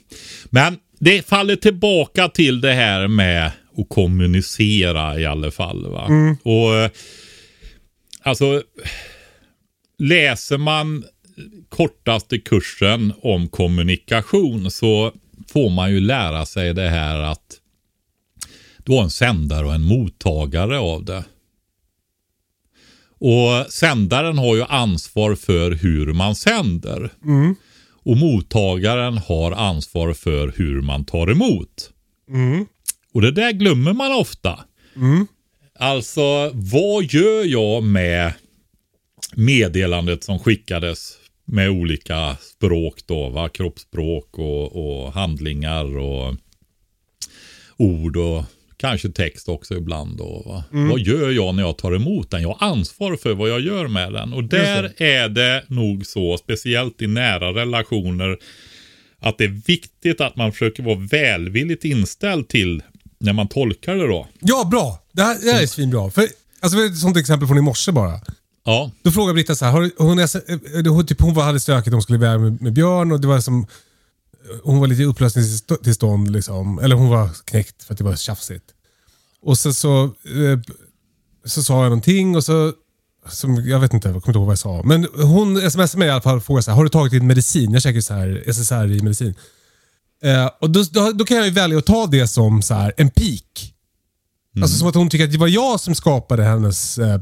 Men det faller tillbaka till det här med att kommunicera i alla fall. Va? Och eh, alltså läser man kortaste kursen om kommunikation så får man ju lära sig det här att du har en sändare och en mottagare av det. Och sändaren har ju ansvar för hur man sänder. Och mottagaren har ansvar för hur man tar emot. Och det där glömmer man ofta. Alltså, vad gör jag med meddelandet som skickades med olika språk då, va? kroppsspråk och, och handlingar och ord och kanske text också ibland. Då, va? Vad gör jag när jag tar emot den? Jag har ansvar för vad jag gör med den. Och där är det nog så, speciellt i nära relationer, att det är viktigt att man försöker vara välvilligt inställd till när man tolkar det då. Ja, bra. Det här, det här är svinbra. För, alltså, ett sånt exempel från i morse bara. Ja, Då frågade Britta så här, har, hon, är, hon, typ, hon hade stökigt, hon skulle iväg med, med Björn och det var som... Hon var lite i upplösningstillstånd liksom. Eller hon var knäckt för att det var tjafsigt. Och sen så, eh, så sa jag någonting och så... Som, jag vet inte, jag kommer inte ihåg vad jag sa. Men hon smsade mig i alla fall och frågade så här, har du tagit din medicin? Jag käkar ju så här SSRI i medicin. Eh, och då, då, då kan jag ju välja att ta det som så här, en pik. Alltså som att hon tycker att det var jag som skapade hennes eh,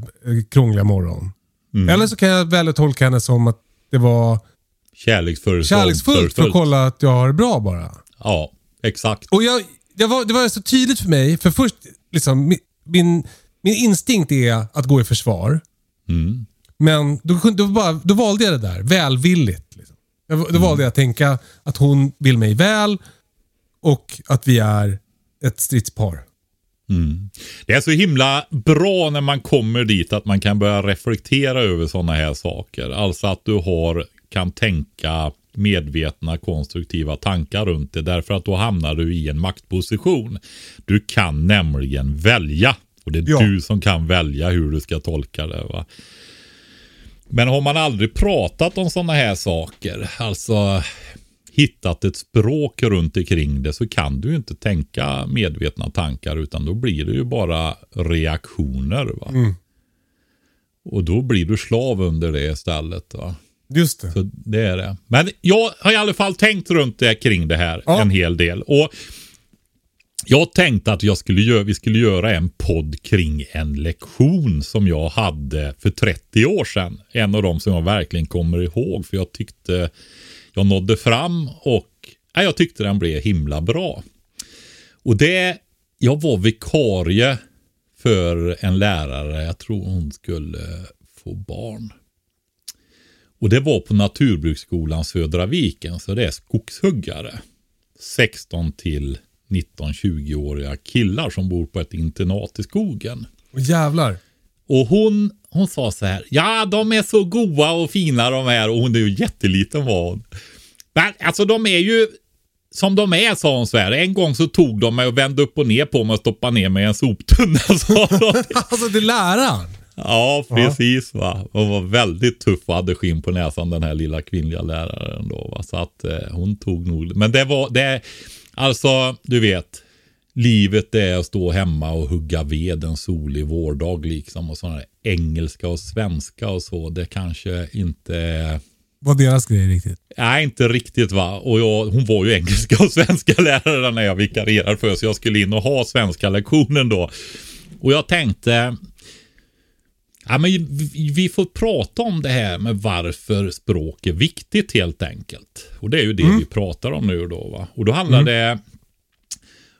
krångliga morgon. Mm. Eller så kan jag välja att tolka henne som att det var Kärleksfullt. kärleksfullt för att kolla att jag har det bra bara. Ja, exakt. Och jag, jag var, det var så tydligt för mig, för först, liksom, min, min, instinkt är att gå i försvar. Mm. Men då, då, bara, då valde jag det där, välvilligt. Liksom. Jag, då Mm. valde jag att tänka att hon vill mig väl och att vi är ett stridspar. Det är så himla bra när man kommer dit att man kan börja reflektera över sådana här saker. Alltså att du har, kan tänka medvetna konstruktiva tankar runt det. Därför att då hamnar du i en maktposition. Du kan nämligen välja. Och det är Ja. du som kan välja hur du ska tolka det. Va? Men har man aldrig pratat om sådana här saker, alltså hittat ett språk runt omkring det så kan du ju inte tänka medvetna tankar utan då blir det ju bara reaktioner. Va? Och då blir du slav under det istället. Va? Just det. Så det är det. Men jag har i alla fall tänkt runt det kring det här Ja. en hel del. Och jag tänkte att jag skulle göra, vi skulle göra en podd kring en lektion som jag hade för 30 år sedan. En av dem som jag verkligen kommer ihåg för jag tyckte jag nådde fram och nej, jag tyckte den blev himla bra. Och det, jag var vikarie för en lärare, jag tror hon skulle få barn. Och det var på Naturbruksskolan Södra Viken, så det är skogshuggare. 16 till 19-20-åriga killar som bor på ett internat i skogen. Och jävlar. Och hon, hon sa så här, ja de är så goa och fina de här och hon är ju jätteliten var hon. Men alltså de är ju som de är sa hon så här. En gång så tog de mig och vände upp och ner på mig och stoppade ner mig i en soptunna sa de. Alltså det är läraren. Ja, precis. Va? Hon var väldigt tuff och hade skinn på näsan den här lilla kvinnliga läraren. Då, va? Så att eh, hon tog nog... Men det var... Det, alltså, du vet. Livet är att stå hemma och hugga ved en solig vårdag liksom. Och sådana där engelska och svenska och så. Det kanske inte. Var deras grej riktigt. Nej, inte riktigt va. Och jag, hon var ju engelska och svenska lärare när jag vikarierade för så jag skulle in och ha svenska lektionen då. Och jag tänkte, ja, men vi, får prata om det här med varför språk är viktigt helt enkelt. Och det är ju det vi pratar om nu då. Va? Och då handlar det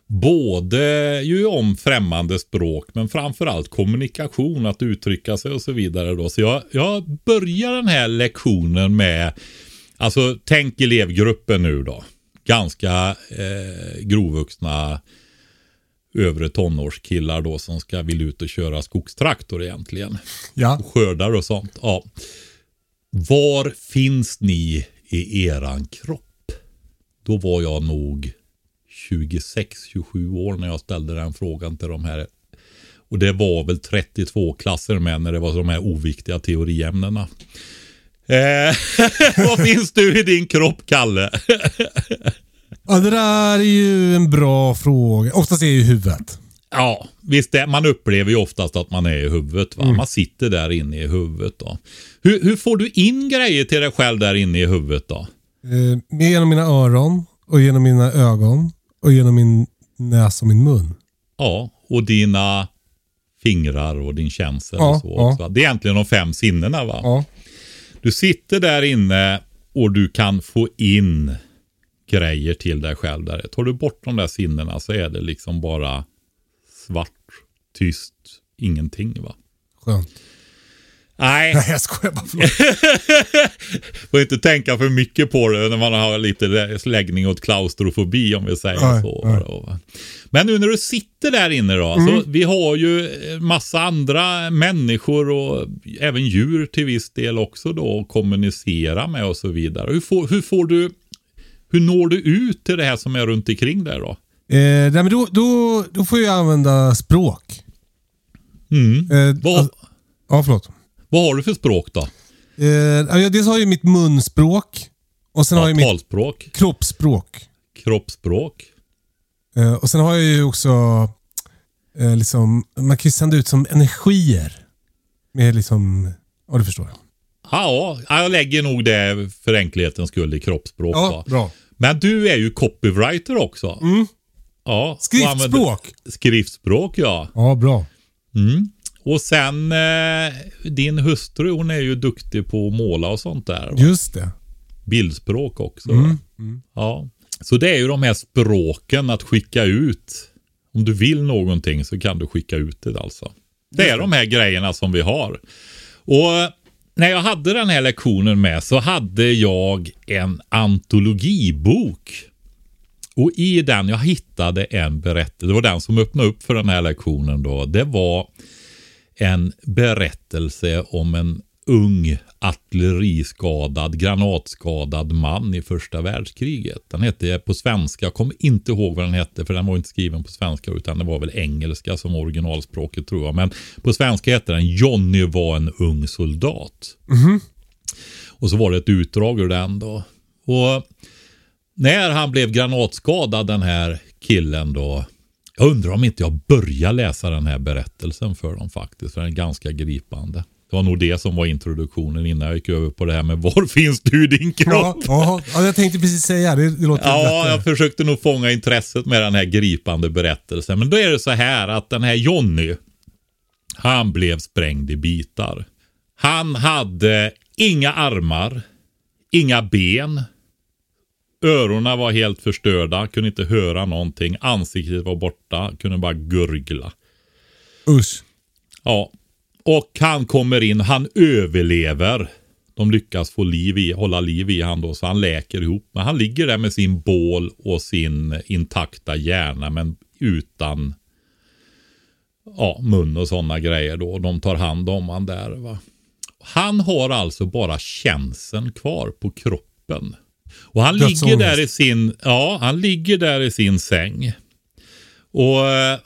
både ju om främmande språk men framförallt kommunikation, att uttrycka sig och så vidare. Då. Så jag, jag börjar den här lektionen med, alltså tänk elevgruppen nu då. Ganska eh, grovvuxna övre tonårskillar då som ska vill ut och köra skogstraktor egentligen. Ja. Och skördar och sånt. Ja. Var finns ni i eran kropp? Då var jag nog 26-27 år när jag ställde den frågan till de här. Och det var väl 32 klasser med när det var de här oviktiga teoriämnena. Eh, vad finns du i din kropp, Kalle? ja, det där är ju en bra fråga. Oftast är det ju huvudet. Ja, visst det, man upplever ju oftast att man är i huvudet. Va? Man sitter där inne i huvudet. Då. Hur, hur får du in grejer till dig själv där inne i huvudet då? Eh, genom mina öron och genom mina ögon och genom min näsa och min mun. Ja, och dina fingrar och din känsel Ja, och så också. Det är egentligen de fem sinnena va? Ja. Du sitter där inne och du kan få in grejer till dig själv där. Tar du bort de där sinnena så är det liksom bara svart, tyst, ingenting va? Skönt. Nej, Nej, jag skojar bara. Förlåt. får inte tänka för mycket på det när man har lite läggning åt klaustrofobi om vi säger Nej, så. nej. Men nu när du sitter där inne då. Så vi har ju massa andra människor och även djur till viss del också då att kommunicera med och så vidare. Hur får, hur får du, hur når du ut till det här som är runt omkring där då? Eh, nej, men då, då, då får jag använda språk. Mm. Eh, Vad, alltså- ja, förlåt. vad har du för språk då? Eh, dels har jag mitt munspråk och sen har Ja, jag mitt talspråk, kroppsspråk. kroppsspråk. Eh, och sen har jag ju också, eh, liksom, man kan ju sända ut som energier. Med liksom, ja du förstår. Ja, jag lägger nog det för enkelhetens skull i kroppsspråk. Ja, bra. Men du är ju copywriter också. Mm. Ja, Skriftspråk? Skriftspråk, ja. Ja, bra. Mm. Och sen eh, din hustru, hon är ju duktig på att måla och sånt där. Va? Just det. Bildspråk också. va? Ja. Så det är ju de här språken att skicka ut. Om du vill någonting så kan du skicka ut det alltså. Det är de här grejerna som vi har. Och när jag hade den här lektionen med så hade jag en antologibok. Och i den jag hittade en berättelse, det var den som öppnade upp för den här lektionen då. Det var en berättelse om en ung artilleriskadad, granatskadad man i första världskriget. Den hette på svenska, jag kommer inte ihåg vad den hette för den var inte skriven på svenska utan det var väl engelska som originalspråket tror jag. Men på svenska hette den Johnny var en ung soldat. Och så var det ett utdrag ur den då. Och när han blev granatskadad den här killen då. Jag undrar om inte jag börjar läsa den här berättelsen för dem faktiskt. För den är ganska gripande. Det var nog det som var introduktionen innan jag gick över på det här med var finns du i din kropp? ja, ja, jag tänkte precis säga det. Det låter Ja, bättre. jag försökte nog fånga intresset med den här gripande berättelsen. Men då är det så här att den här Jonny, han blev sprängd i bitar. Han hade inga armar, inga ben. Öronen var helt förstörda, kunde inte höra någonting. Ansiktet var borta, kunde bara gurgla. Usch. Ja, och han kommer in, han överlever. De lyckas få liv i, hålla liv i han då, så han läker ihop. Men han ligger där med sin bål och sin intakta hjärna, men utan ja, mun och sådana grejer då. De tar hand om han där. Va? Han har alltså bara känseln kvar på kroppen. Och han ligger där i sin, ja, han ligger där i sin säng. Och eh,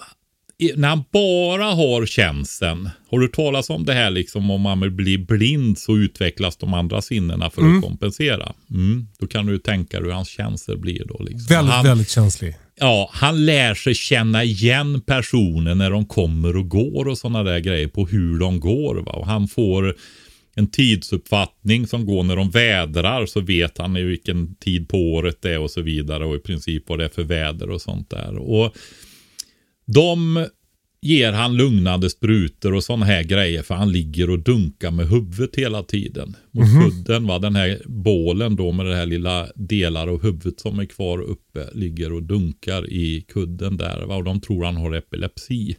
när han bara har känseln, har du talat om det här liksom om man blir blind så utvecklas de andra sinnena för att kompensera. Mm. Då kan du tänka dig hur hans känslor blir då. Liksom. Väldigt, han, väldigt känslig. Ja, han lär sig känna igen personer när de kommer och går och sådana där grejer på hur de går. Va? Och han får en tidsuppfattning som går när de vädrar så vet han i vilken tid på året det är och så vidare och i princip vad det är för väder och sånt där. Och de ger han lugnande sprutor och sådana här grejer för han ligger och dunkar med huvudet hela tiden. Mot kudden va, den här bålen då med det här lilla delar av huvudet som är kvar uppe ligger och dunkar i kudden där va? och de tror han har epilepsi.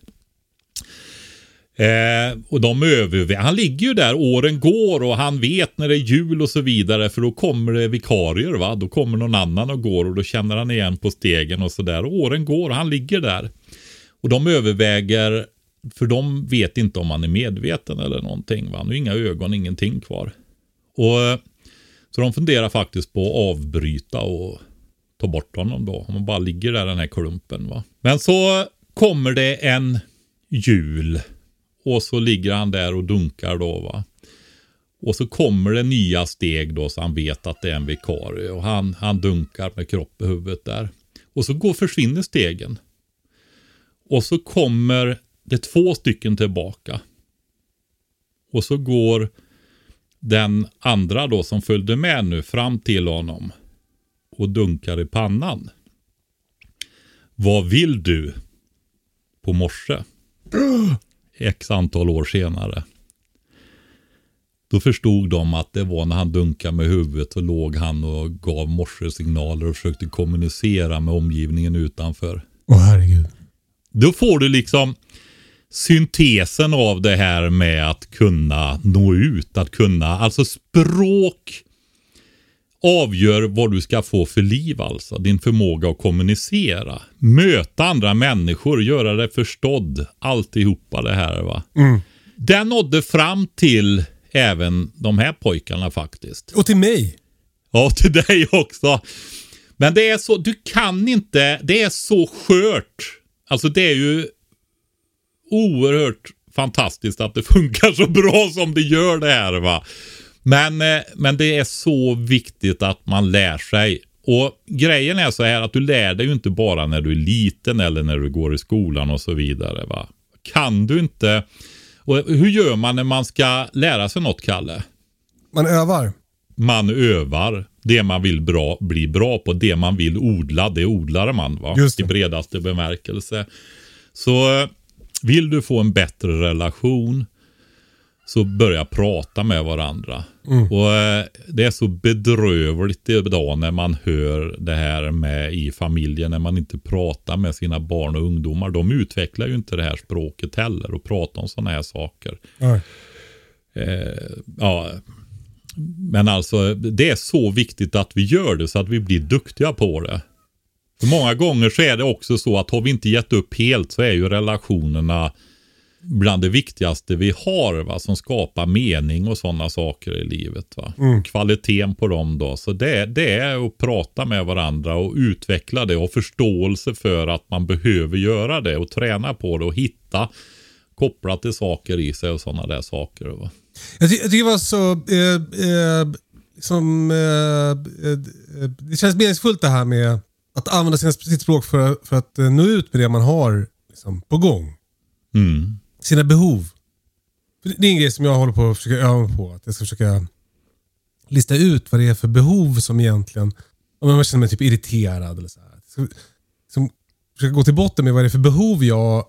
Eh, och de överväger, han ligger ju där, åren går och han vet när det är jul och så vidare för då kommer det vikarier va. Då kommer någon annan och går och då känner han igen på stegen och sådär. Åren går och han ligger där. Och de överväger, för de vet inte om han är medveten eller någonting. Va? Han har inga ögon, ingenting kvar. Och Så de funderar faktiskt på att avbryta och ta bort honom då. Om han bara ligger där den här klumpen. Va? Men så kommer det en jul. Och så ligger han där och dunkar då va. Och så kommer det nya steg då så han vet att det är en vikarie. Och han, han dunkar med kropp i huvudet där. Och så går, försvinner stegen. Och så kommer det två stycken tillbaka. Och så går den andra då som följde med nu fram till honom. Och dunkar i pannan. Vad vill du? På morse. X antal år senare. Då förstod de att det var när han dunkade med huvudet så låg han och gav morsesignaler och försökte kommunicera med omgivningen utanför. Åh herregud. Då får du liksom syntesen av det här med att kunna nå ut, att kunna, alltså språk avgör vad du ska få för liv alltså. Din förmåga att kommunicera, möta andra människor, göra det förstådd, alltihopa det här va. Den nådde fram till även de här pojkarna faktiskt. Och till mig. Ja, till dig också. Men det är så, du kan inte, det är så skört. Alltså det är ju oerhört fantastiskt att det funkar så bra som det gör det här va. Men, eh, men det är så viktigt att man lär sig. Och grejen är så här att du lär dig ju inte bara när du är liten eller när du går i skolan och så vidare va. Kan du inte, och hur gör man när man ska lära sig något Kalle? Man övar man övar. Det man vill bra, bli bra på, det man vill odla, det odlar man va? Just det. i bredaste bemärkelse. Så eh, vill du få en bättre relation så börja prata med varandra. Och eh, Det är så bedrövligt idag när man hör det här med i familjen när man inte pratar med sina barn och ungdomar. De utvecklar ju inte det här språket heller och pratar om sådana här saker. Nej. Eh, ja, men alltså det är så viktigt att vi gör det så att vi blir duktiga på det. För många gånger så är det också så att har vi inte gett upp helt så är ju relationerna bland det viktigaste vi har va, som skapar mening och sådana saker i livet. Va. Kvaliteten på dem då. Så det, det är att prata med varandra och utveckla det och förståelse för att man behöver göra det och träna på det och hitta kopplat till saker i sig och sådana där saker. Va. Jag, ty jag tycker det var så... Eh, eh, som, eh, det känns meningsfullt det här med att använda sina, sitt språk för, för att eh, nå ut med det man har liksom, på gång. Mm. Sina behov. För det- är en grej som jag håller på att försöka öva på. Att jag ska försöka lista ut vad det är för behov som egentligen... Om man känner mig typ irriterad eller så här. Så, som, försöka gå till botten med vad det är för behov jag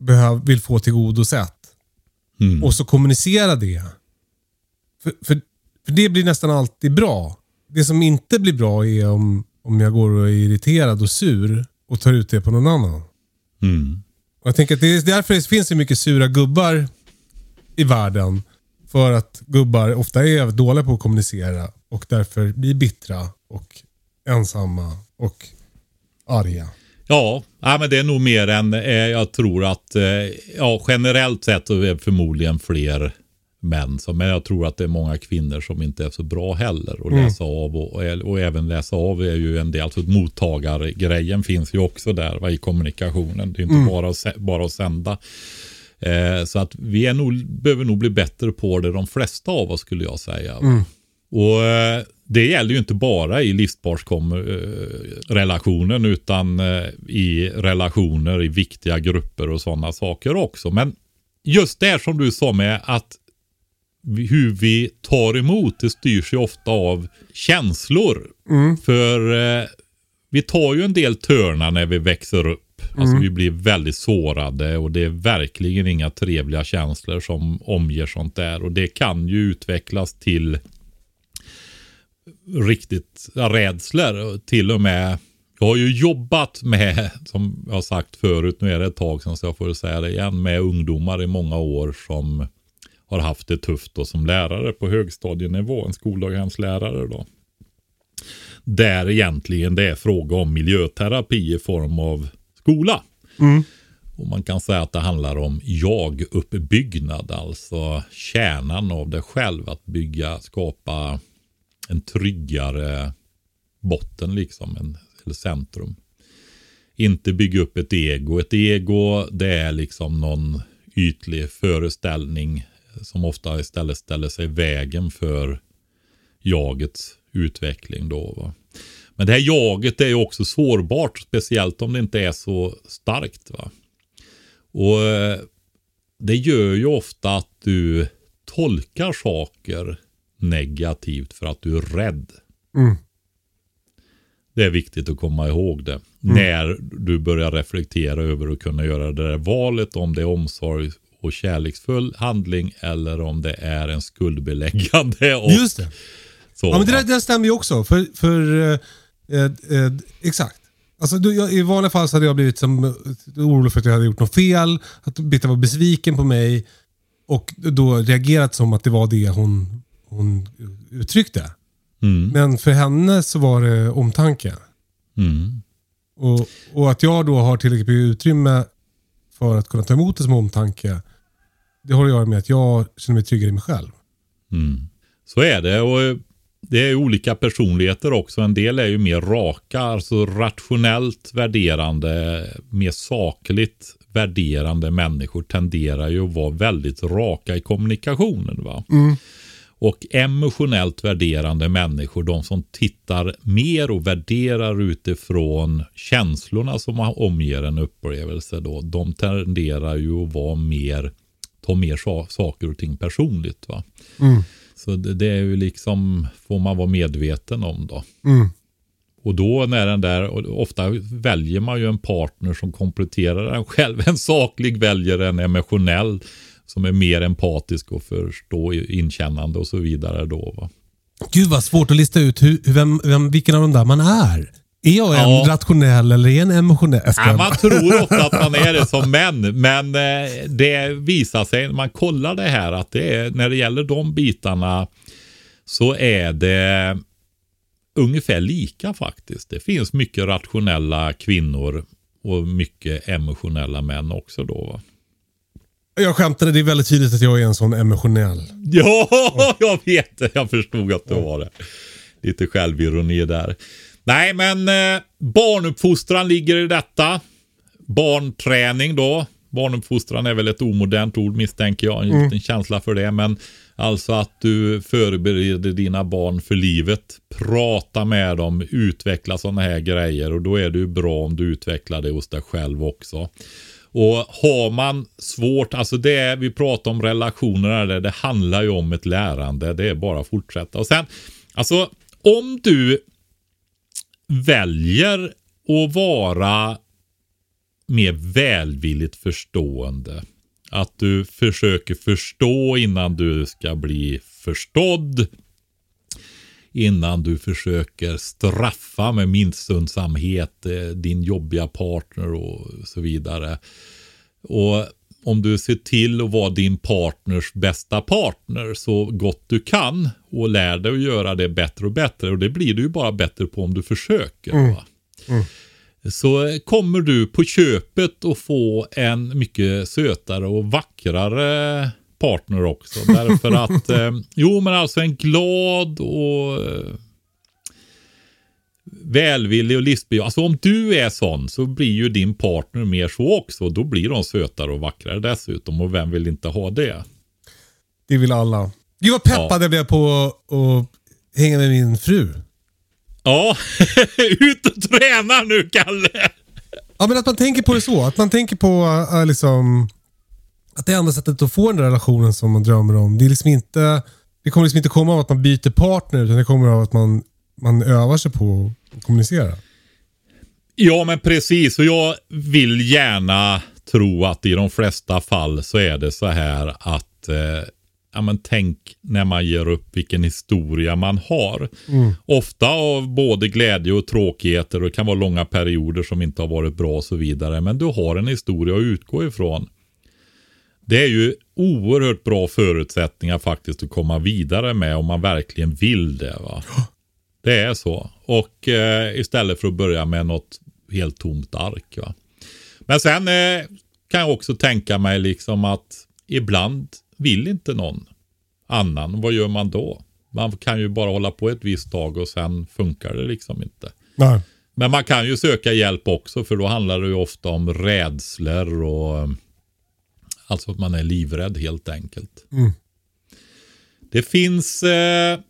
behöv, vill få tillgodosett. Mm. Och så kommunicera det. För, för, för det blir nästan alltid bra. Det som inte blir bra är om, om jag går och är irriterad och sur och tar ut det på någon annan. Mm. Och jag tänker att det är därför det finns så mycket sura gubbar i världen. För att gubbar ofta är dåliga på att kommunicera och därför blir bittra och ensamma och arga. Ja, ja, men det är nog mer än eh, jag tror att eh, ja, generellt sett så är det förmodligen fler män. Som, men jag tror att det är många kvinnor som inte är så bra heller att läsa av. Och, och, och även läsa av är ju en del. Alltså mottagargrejen finns ju också där va, i kommunikationen. Det är inte bara, att, bara att sända. Eh, så att vi är nog, behöver nog bli bättre på det, de flesta av oss skulle jag säga. Och eh, det gäller ju inte bara i livsparsrelationen utan eh, i relationer i viktiga grupper och sådana saker också. Men just det som du sa med att hur vi tar emot, det styrs ju ofta av känslor. För eh, vi tar ju en del törnar när vi växer upp. Alltså vi blir väldigt sårade och det är verkligen inga trevliga känslor som omger sånt där. Och det kan ju utvecklas till riktigt rädslor. Till och med, jag har ju jobbat med, som jag har sagt förut, nu är det ett tag sedan så jag får säga det igen, med ungdomar i många år som har haft det tufft då som lärare på högstadienivå, en skoldaghemslärare då. Där egentligen det är fråga om miljöterapi i form av skola. Och man kan säga att det handlar om jag-uppbyggnad, alltså kärnan av det själv. Att bygga, skapa en tryggare botten liksom, en, eller centrum. Inte bygga upp ett ego. Ett ego det är liksom någon ytlig föreställning som ofta istället ställer sig i vägen för jagets utveckling. Då, va? Men det här jaget är ju också sårbart, speciellt om det inte är så starkt. Va? Och eh, det gör ju ofta att du tolkar saker negativt för att du är rädd. Mm. Det är viktigt att komma ihåg det. När du börjar reflektera över att kunna göra det där valet. Om det är omsorg och kärleksfull handling eller om det är en skuldbeläggande. Och Just det. Så, Ja, men det där, det där stämmer ju också. För, för eh, eh, eh, exakt. Alltså, du, jag, I vanliga fall så hade jag blivit som, eh, orolig för att jag hade gjort något fel. Att Britta var besviken på mig. Och då reagerat som att det var det hon, hon uttryckte. Mm. Men för henne så var det omtanke. Mm. Och, och att jag då har tillräckligt mycket utrymme för att kunna ta emot det som omtanke. Det har att göra med att jag känner mig tryggare i mig själv. Mm. Så är det. Och det är olika personligheter också. En del är ju mer raka, alltså rationellt värderande, mer sakligt värderande människor tenderar ju att vara väldigt raka i kommunikationen. Va? Och emotionellt värderande människor, de som tittar mer och värderar utifrån känslorna som omger en upplevelse, då, de tenderar ju att vara mer, ta mer sa- saker och ting personligt. Va? Så det, det är ju liksom, får man vara medveten om då. Mm. Och då när den där, och ofta väljer man ju en partner som kompletterar en själv. En saklig väljer en emotionell som är mer empatisk och förstå inkännande och så vidare då. Va? Gud vad svårt att lista ut hur, vem, vem, vilken av de där man är. Är jag en Ja. rationell eller är en emotionell? Ja, man tror ofta att man är det som män, men eh, det visar sig när man kollar det här att det är, när det gäller de bitarna så är det ungefär lika faktiskt. Det finns mycket rationella kvinnor och mycket emotionella män också då. Va? Jag skämtade, det är väldigt tydligt att jag är en sån emotionell. Ja, jag vet det. Jag förstod att det var det. Lite självironi där. Nej, men eh, barnuppfostran ligger i detta. Barnträning då. Barnuppfostran är väl ett omodernt ord misstänker jag. En liten känsla för det. Men alltså att du förbereder dina barn för livet. Prata med dem, utveckla sådana här grejer. Och då är det ju bra om du utvecklar det hos dig själv också. Och har man svårt, alltså det är, vi pratar om relationer där, det handlar ju om ett lärande. Det är bara att fortsätta. Och sen, alltså om du väljer att vara mer välvilligt förstående. Att du försöker förstå innan du ska bli förstådd. Innan du försöker straffa med minnsundsamhet eh, din jobbiga partner och så vidare. Och om du ser till att vara din partners bästa partner så gott du kan och lär dig att göra det bättre och bättre. Och det blir du ju bara bättre på om du försöker. Va? Så kommer du på köpet att få en mycket sötare och vackrare partner också. Därför att, eh, jo men alltså en glad och eh, välvillig och livsbejakande. Alltså om du är sån så blir ju din partner mer så också. Då blir de sötare och vackrare dessutom. Och vem vill inte ha det? Det vill alla. Gud vad peppad jag blev på att hänga med min fru. Ja, ut och träna nu Kalle! Ja, men att man tänker på det så. Att man tänker på äh, liksom, att det är enda sättet att få den där relationen som man drömmer om. Det, är liksom inte, det kommer liksom inte komma av att man byter partner, utan det kommer av att man, man övar sig på att kommunicera. Ja, men precis. Och jag vill gärna tro att i de flesta fall så är det så här att eh, ja, men tänk när man ger upp vilken historia man har. Ofta av både glädje och tråkigheter och det kan vara långa perioder som inte har varit bra och så vidare. Men du har en historia att utgå ifrån. Det är ju oerhört bra förutsättningar faktiskt att komma vidare med om man verkligen vill det. va. Det är så. Och eh, istället för att börja med något helt tomt ark. Va? Men sen eh, kan jag också tänka mig liksom att ibland vill inte någon annan. Vad gör man då? Man kan ju bara hålla på ett visst tag och sen funkar det liksom inte. Nej. Men man kan ju söka hjälp också för då handlar det ju ofta om rädslor och alltså att man är livrädd helt enkelt. Det finns eh,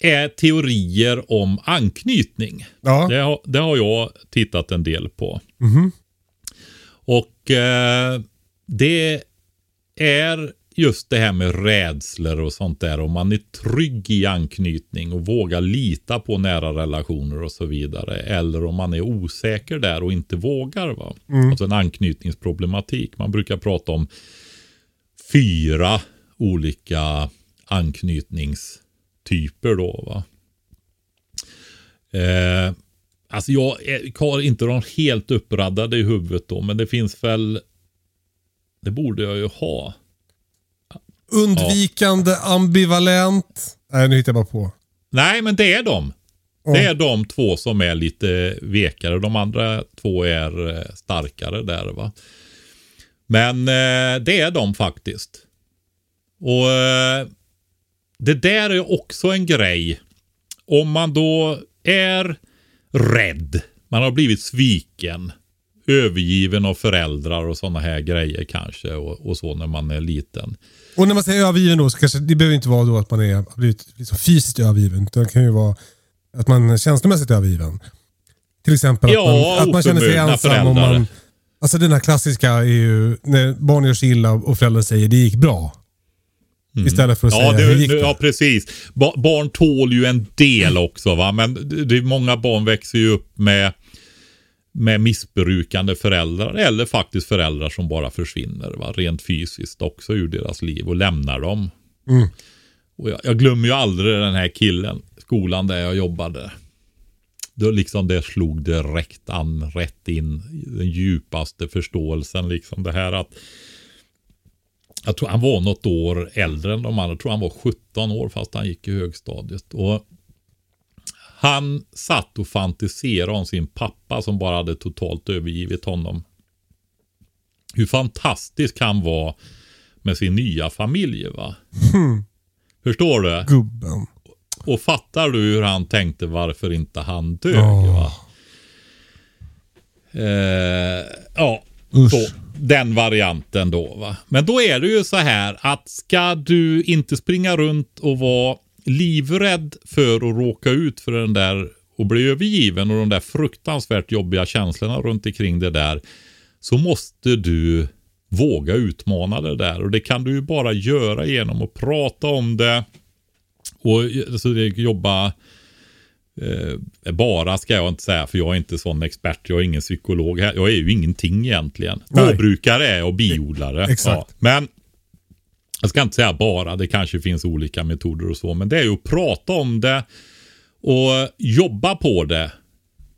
är teorier om anknytning. Ja. Det, har, det har jag tittat en del på. Och eh, det är just det här med rädslor och sånt där. Om man är trygg i anknytning och vågar lita på nära relationer och så vidare. Eller om man är osäker där och inte vågar. Va? Alltså en anknytningsproblematik. Man brukar prata om fyra olika anknytningstyper då. Va? Eh, alltså jag har inte de helt uppradade i huvudet då, men det finns väl, det borde jag ju ha. Undvikande, ambivalent. Nej, nu hittar jag bara på. Nej, men det är de. Det är de två som är lite vekare. De andra två är eh, starkare där va. Men eh, det är de faktiskt. Och eh, det där är också en grej. Om man då är rädd, man har blivit sviken, övergiven av föräldrar och sådana här grejer kanske och, och så när man är liten. Och när man säger övergiven då, så kanske det behöver inte vara då att man är, blivit liksom fysiskt övergiven. Det kan ju vara att man är känslomässigt övergiven. Till exempel Ja, att, man, att man känner sig ensam. Om man, alltså den här klassiska är ju när barn gör sig illa och föräldrar säger det gick bra. Istället för att Ja, säga hur gick det, det? ja, precis. Ba barn tål ju en del också va. Men det, det, många barn växer ju upp med, med missbrukande föräldrar. Eller faktiskt föräldrar som bara försvinner va. Rent fysiskt också ur deras liv och lämnar dem. Mm. Och jag, jag glömmer ju aldrig den här killen. Skolan där jag jobbade. Då liksom det slog direkt an, rätt in. Den djupaste förståelsen liksom. Det här att jag tror han var något år äldre än de andra. Jag tror han var 17 år fast han gick i högstadiet. Och han satt och fantiserade om sin pappa som bara hade totalt övergivit honom. Hur fantastisk han var med sin nya familj va. Förstår du? Gubben. Och fattar du hur han tänkte varför inte han dög Åh. va? Eh, ja, Usch. så, den varianten då va. Men då är det ju så här att ska du inte springa runt och vara livrädd för att råka ut för den där och bli övergiven och de där fruktansvärt jobbiga känslorna runt omkring det där. Så måste du våga utmana det där och det kan du ju bara göra genom att prata om det och alltså, jobba Eh, bara ska jag inte säga för jag är inte sån expert. Jag är ingen psykolog. Jag är ju ingenting egentligen. Nej. Vårbrukare är jag och biodlare. Exakt. Ja. Men jag ska inte säga bara. Det kanske finns olika metoder och så. Men det är ju att prata om det och jobba på det.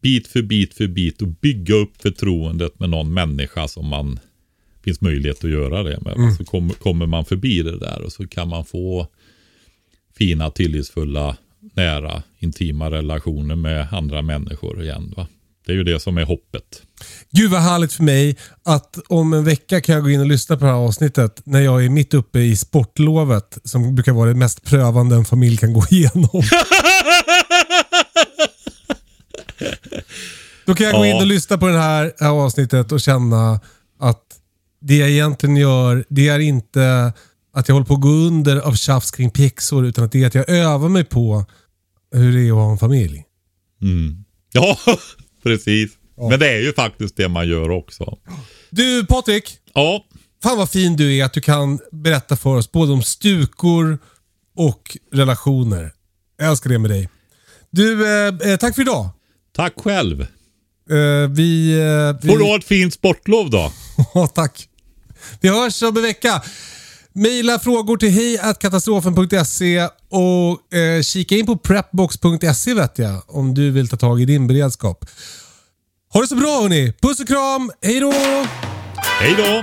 Bit för bit för bit och bygga upp förtroendet med någon människa som man finns möjlighet att göra det med. Så kommer, kommer man förbi det där och så kan man få fina, tillitsfulla, nära, intima relationer med andra människor igen. Va? Det är ju det som är hoppet. Gud vad härligt för mig att om en vecka kan jag gå in och lyssna på det här avsnittet när jag är mitt uppe i sportlovet som brukar vara det mest prövande en familj kan gå igenom. Då kan jag gå in och lyssna på det här, här avsnittet och känna att det jag egentligen gör, det är inte att jag håller på att gå under av tjafs kring pjäxor utan att det är att jag övar mig på hur det är att ha en familj. Mm. Ja, precis. Men det är ju faktiskt det man gör också. Du Patrik, Ja, Fan vad fin du är att du kan berätta för oss både om stukor och relationer. Jag älskar det med dig. Du, eh, eh, tack för idag. tack själv. Eh, vi... Eh, vi Får du ha ett fint sportlov då? Ja, tack. Vi hörs om en vecka. Mejla frågor till hejkatastrofen.se och eh, kika in på prepbox.se vet jag om du vill ta tag i din beredskap. Ha det så bra hörni. Puss och kram. Hej då! Hej då!